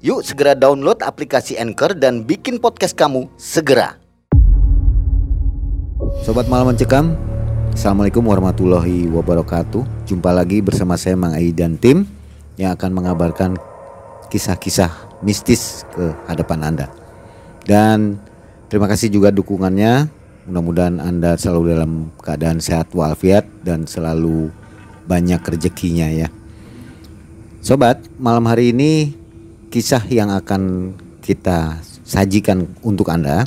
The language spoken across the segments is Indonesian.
Yuk segera download aplikasi Anchor dan bikin podcast kamu segera. Sobat Malam Mencekam Assalamualaikum warahmatullahi wabarakatuh. Jumpa lagi bersama saya Mang Ai dan tim Yang akan mengabarkan kisah-kisah mistis ke hadapan Anda. Dan terima kasih juga dukungannya. Mudah-mudahan Anda selalu dalam keadaan sehat walafiat Dan selalu banyak rezekinya ya. Sobat, malam hari ini kisah yang akan kita sajikan untuk Anda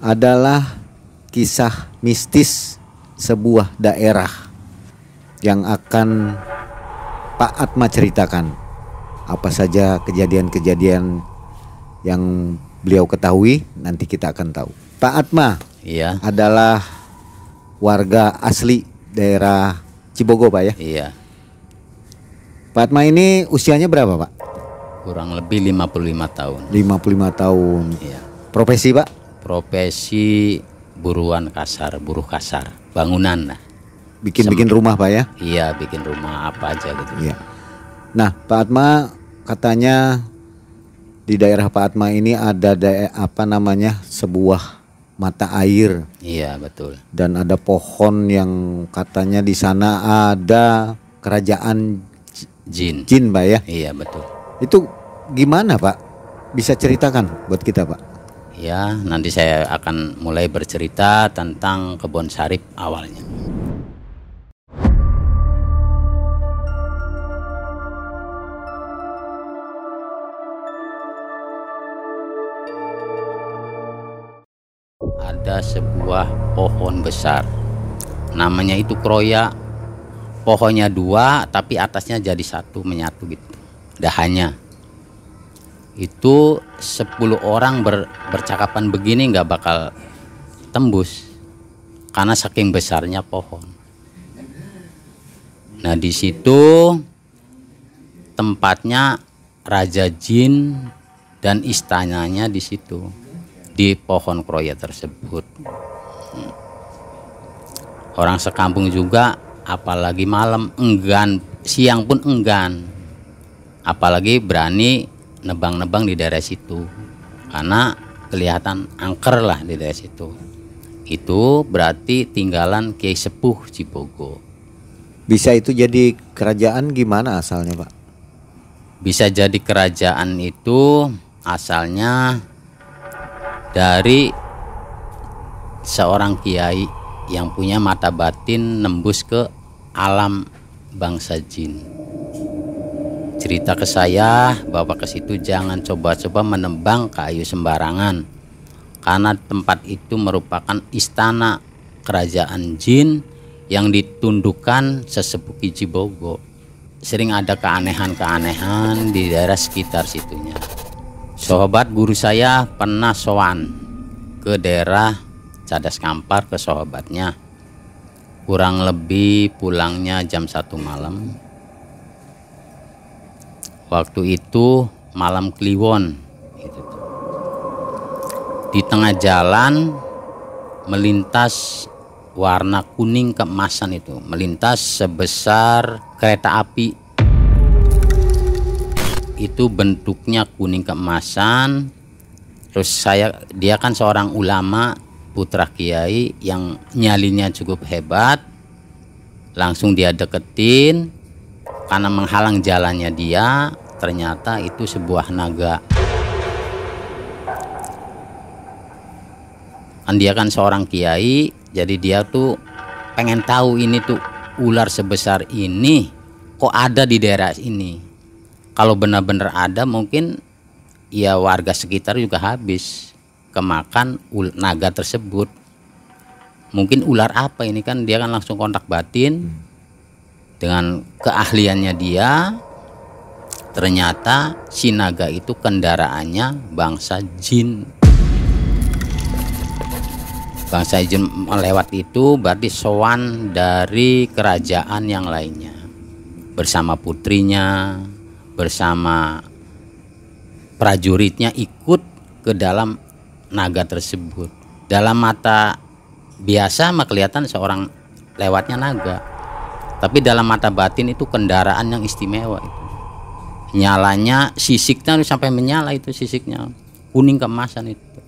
adalah kisah mistis sebuah daerah yang akan Pak Atma ceritakan apa saja kejadian-kejadian yang beliau ketahui nanti kita akan tahu. Pak Atma Iya, adalah warga asli daerah Cibogo Pak ya. iya. Pak Atma ini usianya berapa Pak? Kurang lebih 55 tahun. 55 tahun. Iya. Profesi Pak? Profesi buruan kasar, buruh kasar, bangunan lah. Bikin-bikin rumah Pak ya? Iya, bikin rumah apa aja gitu. Iya. Nah, Pak Atma katanya di daerah Pak Atma ini ada dae- apa namanya sebuah mata air Iya, betul. dan ada pohon yang katanya di sana ada kerajaan Jin. jin, Pak ya. Iya, betul. Itu gimana, Pak? Bisa ceritakan buat kita, Pak? Ya, nanti saya akan mulai bercerita tentang kebun sarip awalnya. Ada sebuah pohon besar. Namanya itu kroya. Pohonnya dua, tapi atasnya jadi satu menyatu gitu. Dahannya itu 10 orang ber- bercakapan begini nggak bakal tembus karena saking besarnya pohon. Nah di situ tempatnya Raja Jin dan istananya di situ di pohon kroya tersebut. Orang sekampung juga apalagi malam enggan, siang pun enggan. Apalagi berani nebang-nebang di daerah situ. Karena kelihatan angker lah di daerah situ. Itu berarti tinggalan Kiai Sepuh Cibogo. Bisa itu jadi kerajaan gimana asalnya, Pak? bisa jadi kerajaan itu asalnya dari seorang kiai yang punya mata batin nembus ke alam bangsa jin cerita ke saya bahwa ke situ jangan coba-coba menembang kayu sembarangan karena tempat itu merupakan istana kerajaan jin yang ditundukkan sesepuh Cibogo. Sering ada keanehan-keanehan di daerah sekitar situnya. Sobat guru saya pernah sowan ke daerah Cadas Kampar ke sahabatnya. Kurang lebih pulangnya jam satu malam waktu itu malam kliwon gitu. Di tengah jalan melintas warna kuning keemasan itu melintas sebesar kereta api. Itu bentuknya kuning keemasan. Terus saya dia kan seorang ulama putra kiai yang nyalinya cukup hebat. Langsung dia deketin karena menghalang jalannya dia ternyata itu sebuah naga. Kan dia kan seorang kiai jadi dia tuh pengen tahu ini tuh ular sebesar ini kok ada di daerah ini. Kalau benar-benar ada mungkin ya warga sekitar juga habis kemakan naga tersebut. Mungkin ular apa ini? Kan dia kan langsung kontak batin dengan keahliannya dia ternyata si naga itu kendaraannya bangsa jin. Bangsa jin melewat itu berarti sowan dari kerajaan yang lainnya. Bersama putrinya bersama prajuritnya ikut ke dalam naga tersebut. Dalam mata biasa mah kelihatan seorang lewatnya naga tapi dalam mata batin itu kendaraan yang istimewa itu. Nyalanya sisiknya sampai menyala itu sisiknya. Kuning kemasan itu.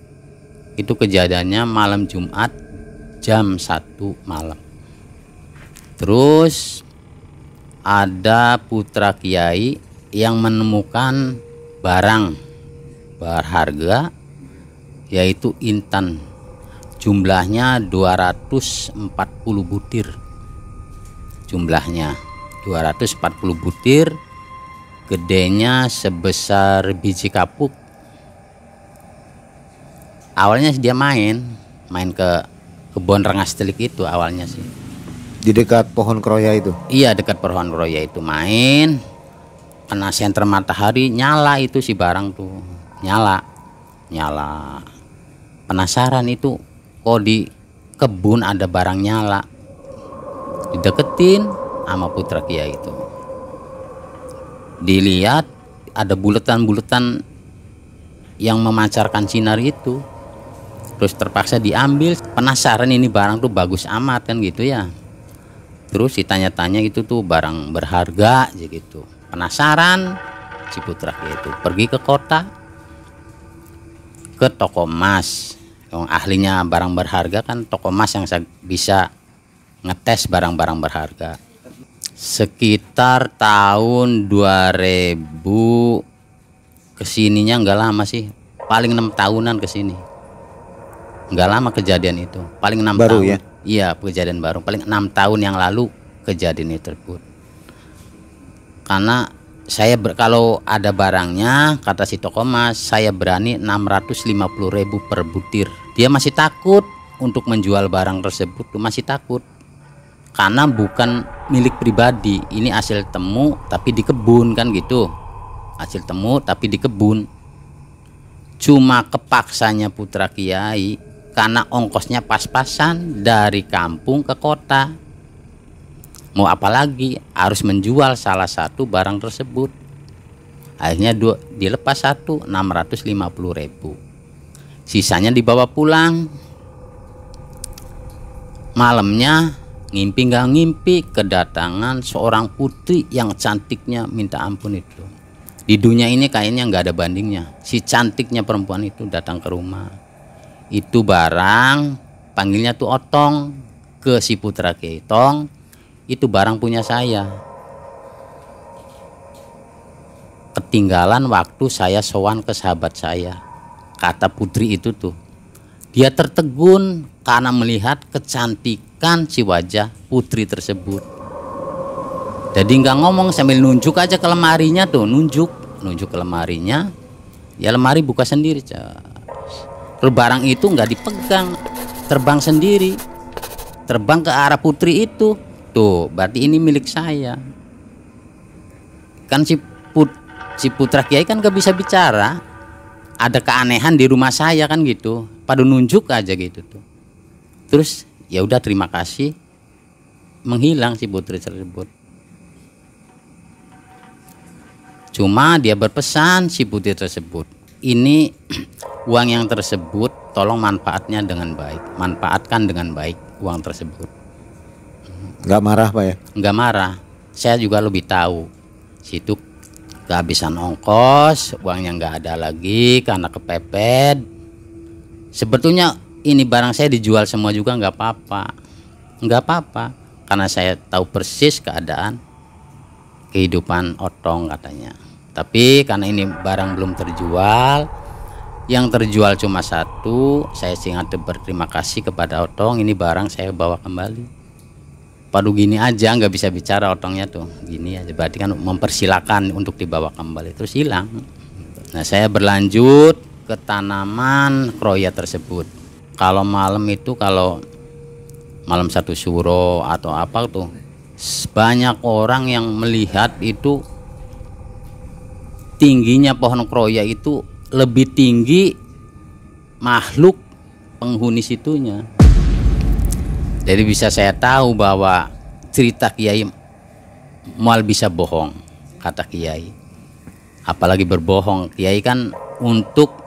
Itu kejadiannya malam Jumat jam 1 malam. Terus ada putra kiai yang menemukan barang berharga yaitu intan. Jumlahnya 240 butir jumlahnya. 240 butir gedenya sebesar biji kapuk. Awalnya dia main main ke kebun rengas telik itu awalnya sih. Di dekat pohon kroya itu. iya dekat pohon roya itu main. Kena senter matahari nyala itu si barang tuh. Nyala nyala. Penasaran itu kok di kebun ada barang nyala dideketin sama putra kiai itu. Dilihat ada buletan-buletan yang memancarkan sinar itu. Terus terpaksa diambil. Penasaran ini barang tuh bagus amat kan gitu ya. Terus ditanya-tanya itu tuh barang berharga gitu. Penasaran si putra itu. Pergi ke kota ke toko emas. Yang ahlinya barang berharga kan toko emas yang sa- bisa ngetes barang-barang berharga. Sekitar tahun 2000 ke sininya nggak lama sih. Paling enam tahunan ke sini. Nggak lama kejadian itu. Paling enam Baru tahun. ya? iya kejadian baru. Paling enam tahun yang lalu kejadian itu tersebut. Karena saya ber- kalau ada barangnya kata si toko mas saya berani 650.000 ribu per butir. Dia masih takut untuk menjual barang tersebut. Masih takut karena bukan milik pribadi. Ini hasil temu tapi di kebun kan gitu. Hasil temu tapi di kebun. Cuma kepaksanya putra kiai karena ongkosnya pas-pasan dari kampung ke kota. Mau apa lagi? Harus menjual salah satu barang tersebut. Akhirnya dua, dilepas satu 650 ribu. Sisanya dibawa pulang. Malamnya ngimpi nggak ngimpi kedatangan seorang putri yang cantiknya minta ampun itu. Di dunia ini kayaknya nggak ada bandingnya. Si cantiknya perempuan itu datang ke rumah. Itu barang panggilnya tuh otong ke si putra ketong. Itu barang punya saya. Ketinggalan waktu saya sowan ke sahabat saya. Kata putri itu tuh dia tertegun karena melihat kecantikan si wajah putri tersebut. Jadi nggak ngomong sambil nunjuk aja ke lemarinya tuh nunjuk nunjuk ke lemarinya. Ya lemari buka sendiri. Terus barang itu nggak dipegang terbang sendiri terbang ke arah putri itu. Tuh berarti ini milik saya. Kan si put si putra kiai kan gak bisa bicara. Ada keanehan di rumah saya kan gitu. Pada nunjuk aja gitu tuh. Terus ya udah terima kasih. Menghilang si putri tersebut. Cuma dia berpesan si putri tersebut ini uang yang tersebut tolong manfaatnya dengan baik. Manfaatkan dengan baik uang tersebut. Nggak marah pak ya? nggak marah. Saya juga lebih tahu. Situ kehabisan ongkos uangnya nggak ada lagi karena kepepet. Sebetulnya ini barang saya dijual semua juga nggak apa-apa. Nggak apa-apa karena saya tahu persis keadaan kehidupan otong katanya. Tapi karena ini barang belum terjual yang terjual cuma satu saya sangat berterima kasih kepada otong ini barang saya bawa kembali. Padu gini aja nggak bisa bicara otongnya tuh. Gini aja berarti kan mempersilakan untuk dibawa kembali terus hilang. Nah saya berlanjut ke tanaman kroya tersebut kalau malam itu kalau malam satu suro atau apa tuh banyak orang yang melihat itu tingginya pohon kroya itu lebih tinggi makhluk penghuni situnya. Jadi bisa saya tahu bahwa cerita Kiai mal bisa bohong, kata Kiai. Apalagi berbohong, Kiai kan untuk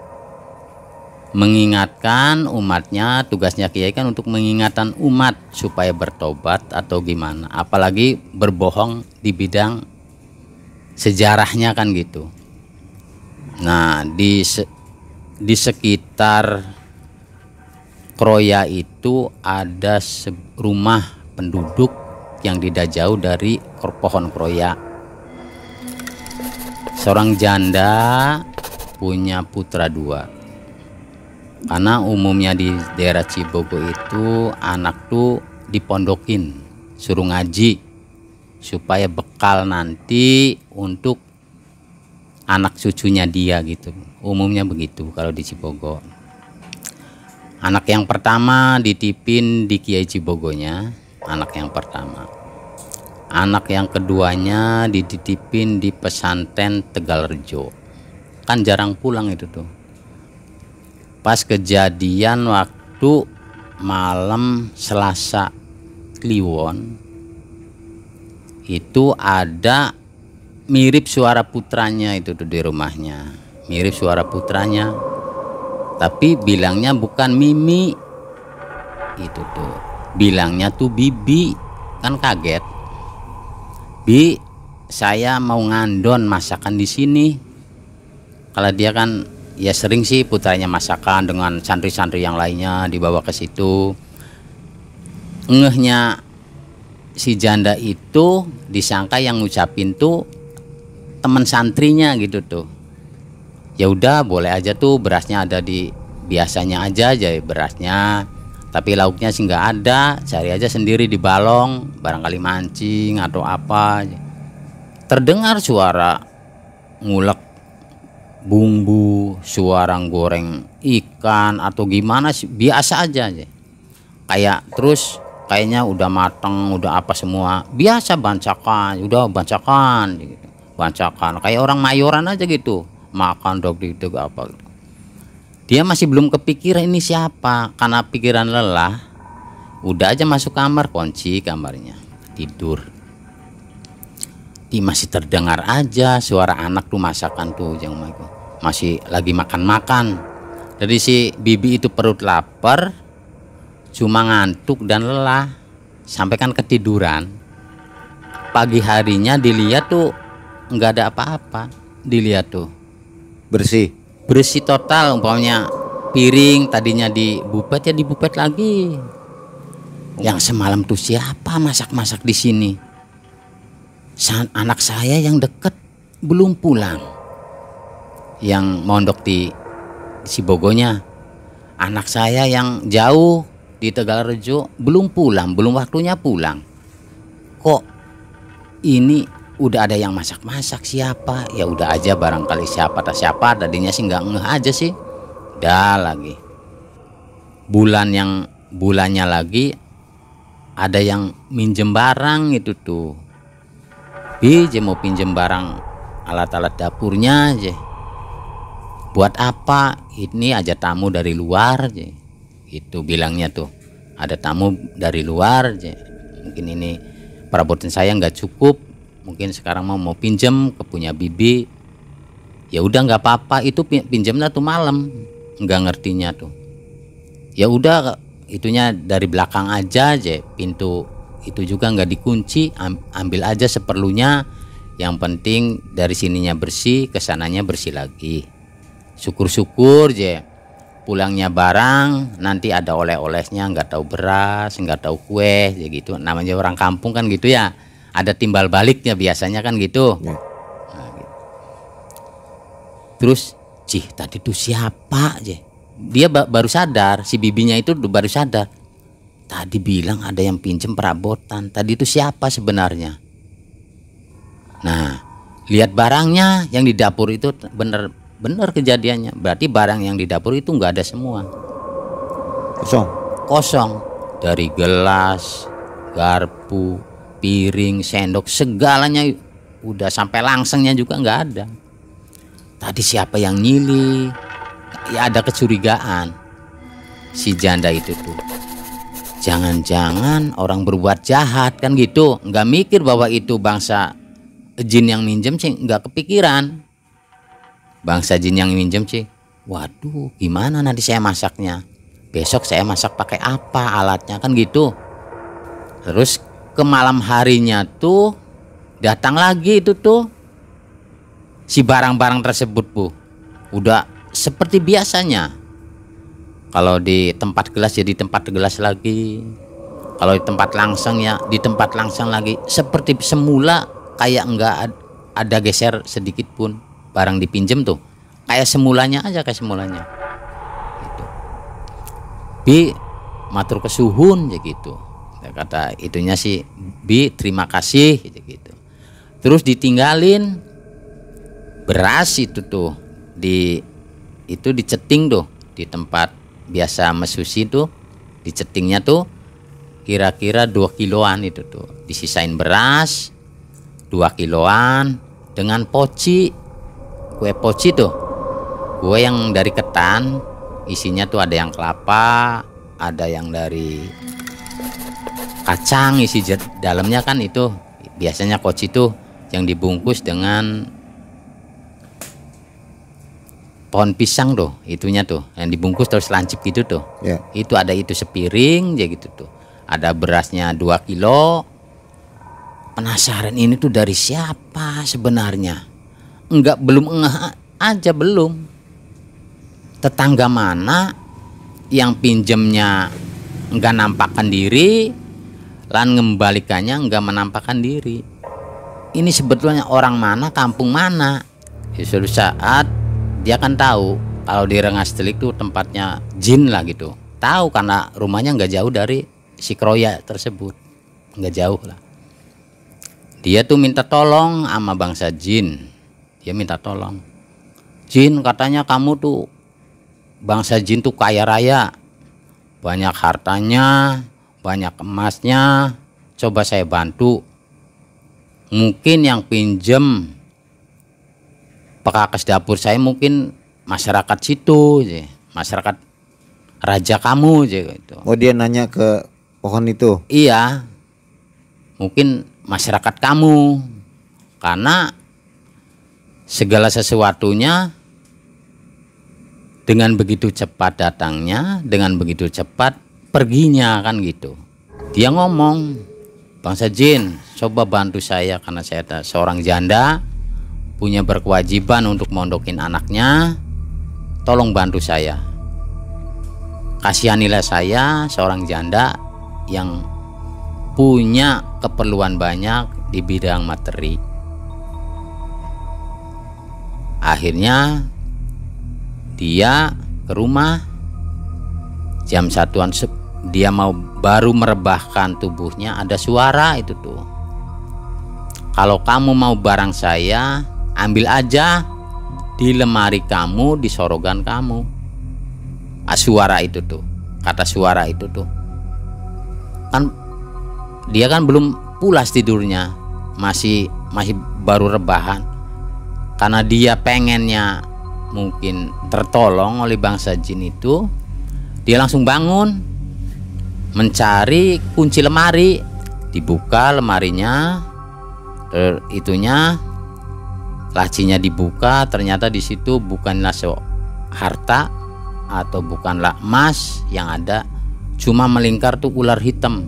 mengingatkan umatnya, tugasnya Kiai kan untuk mengingatkan umat supaya bertobat atau gimana. Apalagi berbohong di bidang sejarahnya kan gitu. Nah, di di sekitar Kroya itu ada rumah penduduk yang tidak jauh dari pohon Kroya. Seorang janda punya putra dua. Karena umumnya di daerah Cibogo itu anak tuh dipondokin, suruh ngaji supaya bekal nanti untuk anak cucunya dia gitu. Umumnya begitu kalau di Cibogo. Anak yang pertama ditipin di Kiai Cibogonya, anak yang pertama. Anak yang keduanya dititipin di pesantren Tegalrejo. Kan jarang pulang itu tuh. Pas kejadian waktu malam Selasa Kliwon itu ada mirip suara putranya itu tuh di rumahnya. Mirip suara putranya tapi bilangnya bukan Mimi. Itu tuh bilangnya tuh Bibi. Kan kaget. Bi saya mau ngandon masakan di sini. Kalau dia kan ya sering sih putranya masakan dengan santri-santri yang lainnya dibawa ke situ. Ngehnya si janda itu disangka yang ngucapin tuh teman santrinya gitu tuh. Ya udah boleh aja tuh berasnya ada di biasanya aja aja berasnya. Tapi lauknya sih nggak ada cari aja sendiri di balong barangkali mancing atau apa. Terdengar suara ngulek bumbu suara goreng ikan atau gimana sih? Biasa aja aja kayak terus kayaknya udah mateng udah apa semua. Biasa bancakan udah bancakan gitu. Bancakan. Kayak orang mayoran aja gitu. Makan dog itu apa gitu. dia masih belum kepikiran ini siapa. Karena pikiran lelah udah aja masuk kamar kunci kamarnya. Tidur di masih terdengar aja suara anak tuh masakan tuh yang masih lagi makan-makan. Dari si bibi itu perut lapar cuma ngantuk dan lelah. Sampai kan ketiduran. Pagi harinya dilihat tuh nggak ada apa-apa. Dilihat tuh. Bersih? Bersih total umpamanya piring tadinya di bupet ya di bupet lagi. Yang semalam tuh siapa masak-masak di sini anak saya yang deket belum pulang yang mondok di si Bogonya anak saya yang jauh di Tegalrejo belum pulang, belum waktunya pulang. Kok ini udah ada yang masak-masak siapa? Ya udah aja barangkali siapa tak siapa tadinya sih nggak ngeh aja sih. Dah lagi. Bulan yang bulannya lagi ada yang minjem barang itu tuh. Bije mau pinjem barang alat-alat dapurnya aja. Buat apa? Ini aja tamu dari luar aja itu bilangnya tuh. Ada tamu dari luar mungkin ini perabotan saya nggak cukup. Mungkin sekarang mau mau pinjam ke punya bibi. Ya udah nggak apa-apa. Itu pinjamnya tuh malam. Nggak ngertinya tuh. Ya udah itunya dari belakang aja aja pintu itu juga nggak dikunci ambil aja seperlunya. Yang penting dari sininya bersih ke sananya bersih lagi. Syukur-syukur je. Pulangnya barang nanti ada oleh-olehnya nggak tahu beras nggak tahu kue ya gitu. Namanya orang kampung kan gitu ya. Ada timbal baliknya biasanya kan gitu, ya. nah, gitu. terus cih tadi tuh siapa aja dia baru sadar si bibinya itu baru sadar tadi bilang ada yang pinjem perabotan. Tadi itu siapa sebenarnya? Nah lihat barangnya yang di dapur itu bener benar kejadiannya. Berarti barang yang di dapur itu nggak ada semua. Kosong? Kosong. Dari gelas garpu piring sendok segalanya udah sampai langsengnya juga nggak ada. Tadi siapa yang nyili? Ya ada kecurigaan. Si janda itu tuh jangan-jangan orang berbuat jahat kan gitu? Nggak mikir bahwa itu bangsa jin yang minjem sih nggak kepikiran. Bangsa jin yang minjem sih waduh gimana nanti saya masaknya? Besok saya masak pakai apa alatnya kan gitu? Terus ke malam harinya tuh datang lagi itu tuh si barang-barang tersebut bu. Udah seperti biasanya kalau di tempat gelas ya di tempat gelas lagi. Kalau di tempat langsung ya di tempat langsung lagi. Seperti semula kayak enggak ada geser sedikit pun. Barang dipinjem tuh. Kayak semulanya aja kayak semulanya. Gitu. bi matur kesuhun ya gitu. Kata itunya sih bi terima kasih gitu. Terus ditinggalin. Beras itu tuh di itu diceting tuh di tempat biasa mesusi tuh dicetingnya tuh kira-kira 2 kiloan itu tuh. Disisain beras 2 kiloan dengan poci. Kue poci tuh kue yang dari ketan isinya tuh ada yang kelapa ada yang dari kacang isi dalamnya kan itu biasanya poci tuh yang dibungkus dengan pohon pisang tuh itunya tuh yang dibungkus terus lancip gitu tuh. Yeah. itu ada itu sepiring ya gitu tuh. Ada berasnya 2 kilo. Penasaran ini tuh dari siapa sebenarnya? Enggak belum enggak aja belum. Tetangga mana yang pinjemnya enggak nampakkan diri lan ngembalikannya enggak menampakkan diri? Ini sebetulnya orang mana kampung mana? Ya, suatu saat dia kan tahu kalau di Rengas Telik tuh tempatnya jin lah gitu. Tahu karena rumahnya nggak jauh dari si Kroya tersebut. Nggak jauh lah. Dia tuh minta tolong sama bangsa jin. Dia minta tolong. Jin katanya kamu tuh bangsa jin tuh kaya raya. Banyak hartanya banyak emasnya. Coba saya bantu. Mungkin yang pinjem pekakas dapur saya mungkin masyarakat situ aja masyarakat raja kamu aja gitu. Oh dia nanya ke pohon itu? Iya. Mungkin masyarakat kamu. Karena segala sesuatunya dengan begitu cepat datangnya dengan begitu cepat perginya kan gitu. Dia ngomong bangsa jin coba bantu saya karena saya seorang janda punya berkewajiban untuk mondokin anaknya, tolong bantu saya. Kasihanilah saya seorang janda yang punya keperluan banyak di bidang materi. Akhirnya dia ke rumah jam satuan dia mau baru merebahkan tubuhnya ada suara itu tuh kalau kamu mau barang saya ambil aja di lemari kamu di sorogan kamu. Ah, suara itu tuh kata suara itu tuh. Kan dia kan belum pulas tidurnya masih masih baru rebahan. Karena dia pengennya mungkin tertolong oleh bangsa jin itu dia langsung bangun mencari kunci lemari. Dibuka lemarinya itunya lacinya dibuka ternyata di situ bukanlah harta atau bukanlah emas yang ada cuma melingkar tuh ular hitam.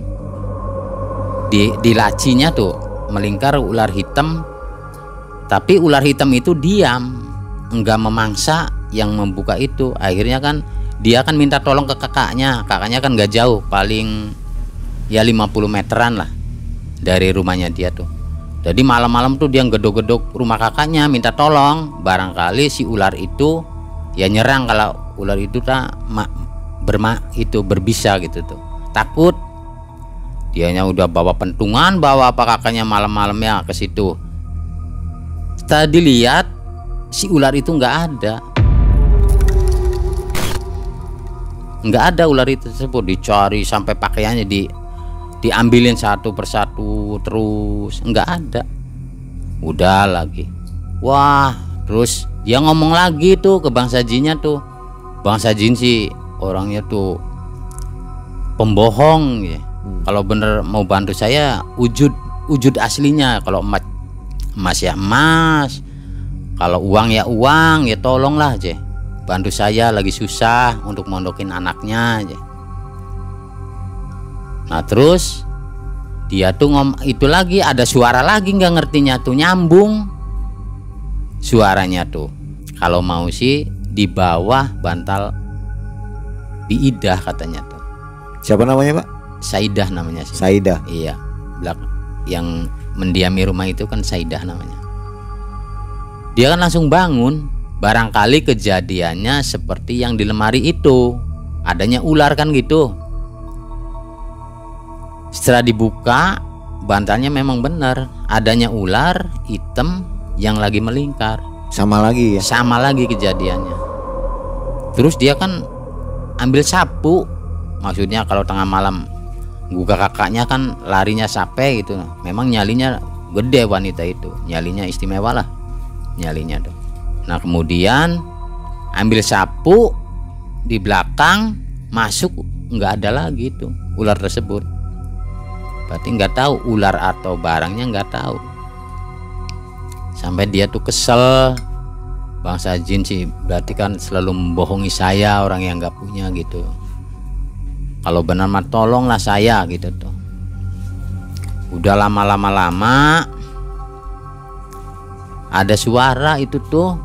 Di di lacinya tuh melingkar ular hitam tapi ular hitam itu diam enggak memangsa yang membuka itu. Akhirnya kan dia kan minta tolong ke kakaknya kakaknya kan nggak jauh paling ya 50 meteran lah dari rumahnya dia tuh jadi malam-malam tuh dia gedok-gedok rumah kakaknya minta tolong. Barangkali si ular itu ya nyerang kalau ular itu tak berma itu berbisa gitu tuh. Takut dianya udah bawa pentungan bawa apa kakaknya malam-malamnya ke situ. Tadi lihat si ular itu nggak ada. nggak ada ular itu tersebut dicari sampai pakaiannya di diambilin satu persatu terus nggak ada. Udah lagi. Wah terus dia ngomong lagi tuh ke Bang Sajinya tuh. Bang Sajin sih orangnya tuh pembohong ya. Kalau bener mau bantu saya wujud wujud aslinya. Kalau emas emas ya emas. Kalau uang ya uang ya tolonglah aja bantu saya lagi susah untuk mondokin anaknya aja nah terus dia tuh ngom itu lagi ada suara lagi nggak ngertinya tuh nyambung suaranya tuh kalau mau sih di bawah bantal biidah katanya tuh Siapa namanya Pak? Saidah namanya sih Saida. Iya, belak yang mendiami rumah itu kan Saidah namanya. Dia kan langsung bangun. Barangkali kejadiannya seperti yang di lemari itu. Adanya ular kan gitu. Setelah dibuka, bantalnya memang benar. Adanya ular hitam yang lagi melingkar. Sama lagi ya. Sama lagi kejadiannya. Terus dia kan ambil sapu. Maksudnya kalau tengah malam gugah kakaknya kan larinya sape gitu. Memang nyalinya gede wanita itu. Nyalinya istimewa lah. Nyalinya tuh. Nah, kemudian ambil sapu di belakang masuk nggak ada lagi tuh ular tersebut. Berarti nggak tahu ular atau barangnya nggak tahu. Sampai dia tuh kesel. Bangsa jin sih berarti kan selalu membohongi saya orang yang nggak punya gitu. Kalau benar mah tolonglah saya gitu tuh. Udah lama-lama lama ada suara itu tuh.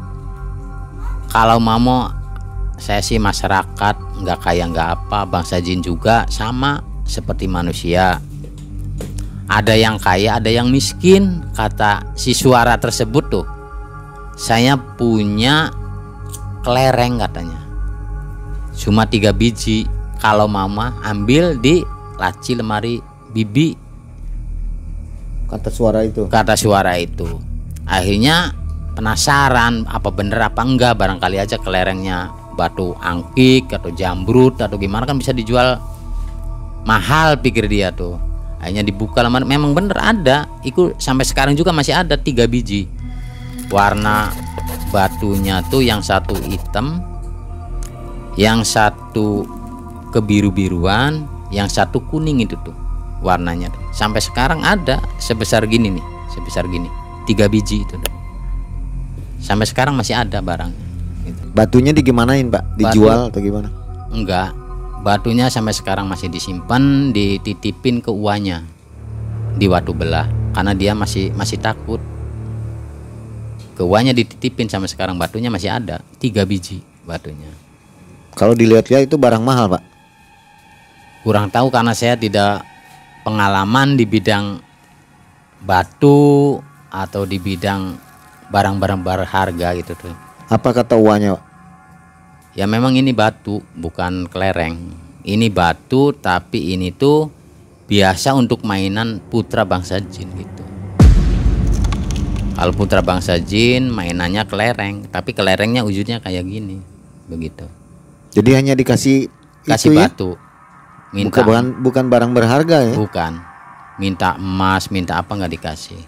Kalau mamo saya sih masyarakat nggak kaya nggak apa bangsa jin juga sama seperti manusia ada yang kaya ada yang miskin kata si suara tersebut tuh. Saya punya kelereng katanya. Cuma tiga biji. Kalau mama ambil di laci lemari bibi Kata suara itu. kata suara itu. Akhirnya penasaran apa bener apa enggak. Barangkali aja kelerengnya batu angkik atau jambrut atau gimana kan bisa dijual mahal pikir dia tuh akhirnya dibuka lemari memang bener ada itu sampai sekarang juga masih ada tiga biji warna batunya tuh yang satu hitam yang satu kebiru-biruan yang satu kuning itu tuh warnanya tuh. sampai sekarang ada sebesar gini nih sebesar gini tiga biji itu tuh. sampai sekarang masih ada gitu. Batunya digimanain Pak? Dijual atau gimana? enggak batunya sampai sekarang masih disimpan dititipin ke uanya di Watu Belah karena dia masih masih takut ke uanya dititipin sampai sekarang batunya masih ada tiga biji batunya Kalau dilihat-lihat itu barang mahal Pak. kurang tahu karena saya tidak pengalaman di bidang batu atau di bidang barang-barang berharga gitu tuh Apa kata uangnya Pak? Ya memang ini batu bukan kelereng. Ini batu tapi ini tuh biasa untuk mainan putra bangsa jin gitu. Kalau putra bangsa jin mainannya kelereng tapi kelerengnya wujudnya kayak gini begitu. Jadi hanya dikasih kasih itu ya? batu. Minta Bukan, bukan bukan barang berharga ya. bukan. Minta emas minta apa nggak dikasih.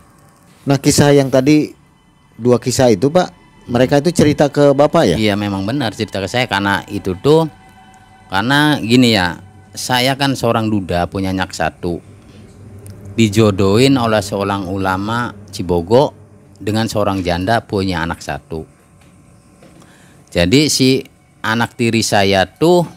Nah, kisah yang tadi dua kisah itu Pak, mereka itu cerita ke Bapak ya? Iya memang benar cerita ke saya. Karena itu tuh karena gini ya saya kan seorang duda punya anak satu. Dijodohin oleh seorang ulama Cibogo dengan seorang janda punya anak satu. Jadi si anak tiri saya tuh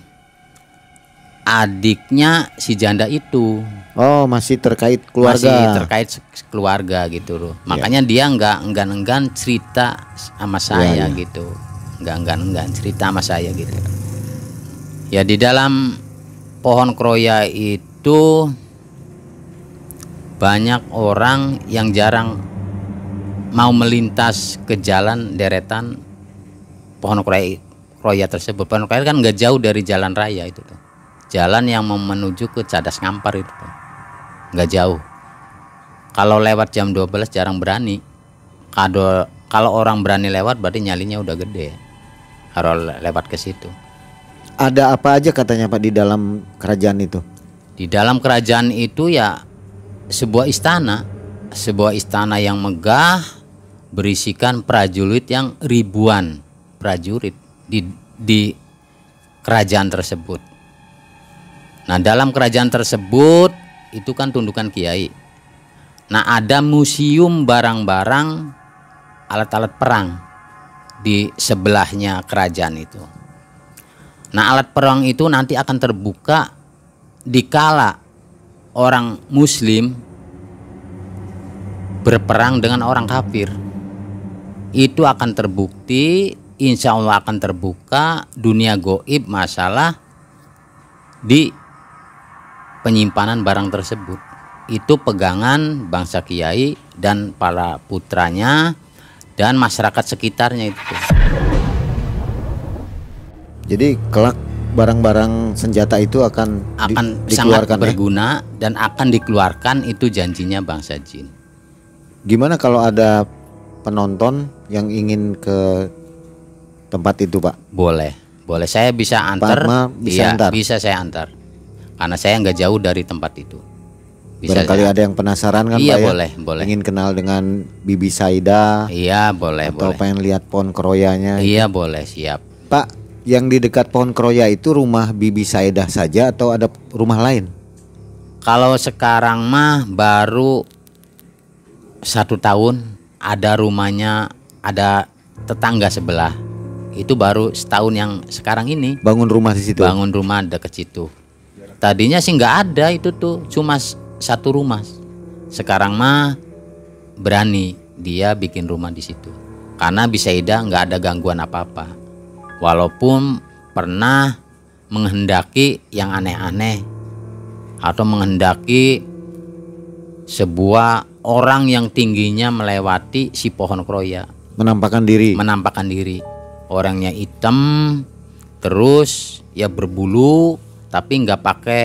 adiknya si janda itu Oh, masih terkait masih keluarga. terkait se- keluarga gitu loh. Makanya dia nggak enggan-enggan cerita sama saya iya. gitu. Nggak enggan-enggan cerita sama saya gitu. Ya di dalam pohon kroya itu banyak orang yang jarang mau melintas ke jalan deretan pohon kroya, kroya tersebut. Pohon kroya kan nggak jauh dari jalan raya itu tuh. Jalan yang menuju ke Cadas Ngampar itu nggak jauh. Kalau lewat jam 12 jarang berani. Kalau kalau orang berani lewat berarti nyalinya udah gede. Le- lewat ke situ. Ada apa aja katanya Pak di dalam kerajaan itu? Di dalam kerajaan itu ya sebuah istana, sebuah istana yang megah berisikan prajurit yang ribuan prajurit di di kerajaan tersebut. Nah, dalam kerajaan tersebut itu kan tundukan kiai. Nah, ada museum barang-barang alat-alat perang di sebelahnya kerajaan itu. Nah, alat perang itu nanti akan terbuka dikala orang muslim berperang dengan orang kafir. Itu akan terbukti, insya Allah akan terbuka dunia goib masalah di penyimpanan barang tersebut. Itu pegangan bangsa kiai dan para putranya dan masyarakat sekitarnya itu. Jadi kelak barang-barang senjata itu akan, di- akan sangat dikeluarkan ya? berguna dan akan dikeluarkan itu janjinya bangsa jin. Gimana kalau ada penonton yang ingin ke tempat itu, Pak? Boleh, boleh saya bisa antar. Atma bisa Iya, antar? bisa saya antar. Karena saya nggak jauh dari tempat itu. Bisa Barangkali saya- ada yang penasaran kan, Iya, Pak ya? boleh, boleh. Ingin kenal dengan Bibi Saida Iya, boleh, atau boleh. pengen lihat pohon keroyanya. Iya, boleh, siap. Pak, yang di dekat pohon keroya itu rumah Bibi Saida saja atau ada rumah lain? Kalau sekarang mah baru satu tahun ada rumahnya ada tetangga sebelah. Itu baru setahun yang sekarang ini Bangun rumah di situ. bangun rumah deket situ. Tadinya sih nggak ada itu tuh, cuma satu rumah. Sekarang mah berani dia bikin rumah di situ. Karena Bisaida nggak ada gangguan apa-apa. Walaupun pernah menghendaki yang aneh-aneh atau menghendaki sebuah orang yang tingginya melewati si pohon kroya Menampakkan diri. menampakkan diri orangnya hitam terus ya berbulu tapi nggak pakai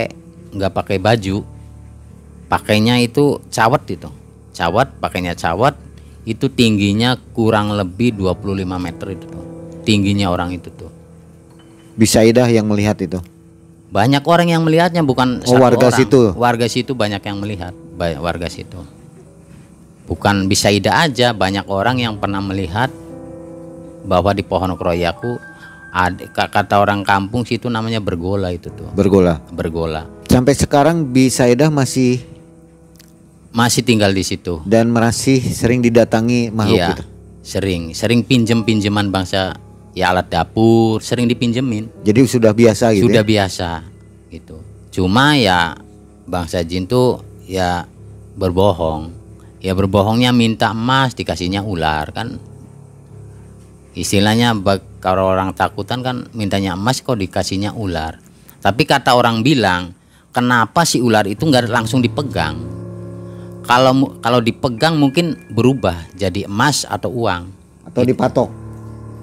nggak pakai baju. Pakainya itu cawat itu. Cawat pakainya cawat itu tingginya kurang lebih 25 meter itu tuh tingginya orang itu tuh. Bibi Saida yang melihat itu. banyak orang yang melihatnya bukan Oh, satu warga orang. situ. warga situ banyak yang melihat. Warga situ. Bukan bisa ida aja banyak orang yang pernah melihat bahwa di pohon kroyaku ada ka- kata orang kampung situ namanya bergola itu tuh Bergola. bergola Sampai sekarang Bibi Saida masih masih tinggal di situ dan masih sering didatangi makhluk iya itu. sering sering pinjem pinjeman bangsa ya alat dapur sering dipinjemin Jadi sudah biasa gitu. sudah ya? biasa gitu cuma ya bangsa jin tuh ya berbohong ya berbohongnya minta emas dikasihnya ular kan istilahnya bag- kalau orang takutan kan mintanya emas kok dikasihnya ular. Tapi kata orang bilang kenapa si ular itu nggak langsung dipegang? Kalau kalau dipegang mungkin berubah jadi emas atau uang. Atau dipatok.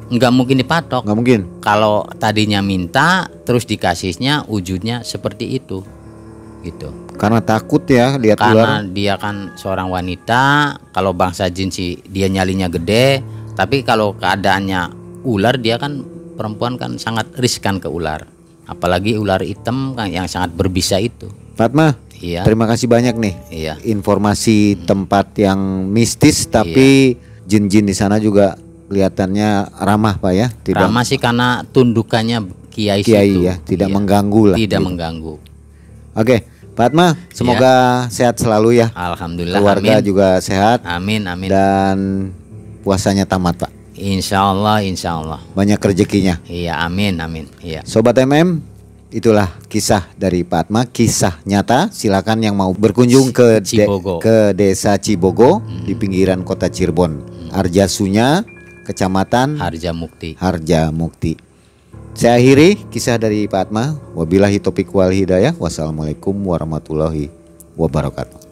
nggak mungkin dipatok. Nggak mungkin. kalau tadinya minta terus dikasihnya wujudnya seperti itu. Gitu. Karena takut ya lihat karena ular. dia kan seorang wanita kalau bangsa jin sih dia nyalinya gede tapi kalau keadaannya ular dia kan perempuan kan sangat riskan ke ular apalagi ular hitam kan yang sangat berbisa itu Fatma, iya terima kasih banyak nih. iya Informasi tempat yang mistis tapi jin-jin di sana juga kelihatannya ramah Pak ya. Tidak ramah sih karena tundukannya kiai, kiai situ. ya, tidak Iya, mengganggu lah. tidak gitu. mengganggu Oke, Fatma, semoga sehat selalu ya. alhamdulillah Keluarga amin juga sehat amin amin dan puasanya tamat Pak. Insya Allah, insya Allah. Banyak rezekinya. Iya, amin, amin. Iya. Sobat MM, itulah kisah dari Pak Atma, kisah nyata. Silakan yang mau berkunjung ke de- ke desa Cibogo di pinggiran kota Cirebon. Arjasunya, Kecamatan Harja Mukti. Harja Mukti. Saya akhiri kisah dari Pak Atma. Wabillahi topik wal hidayah. Wassalamualaikum warahmatullahi wabarakatuh.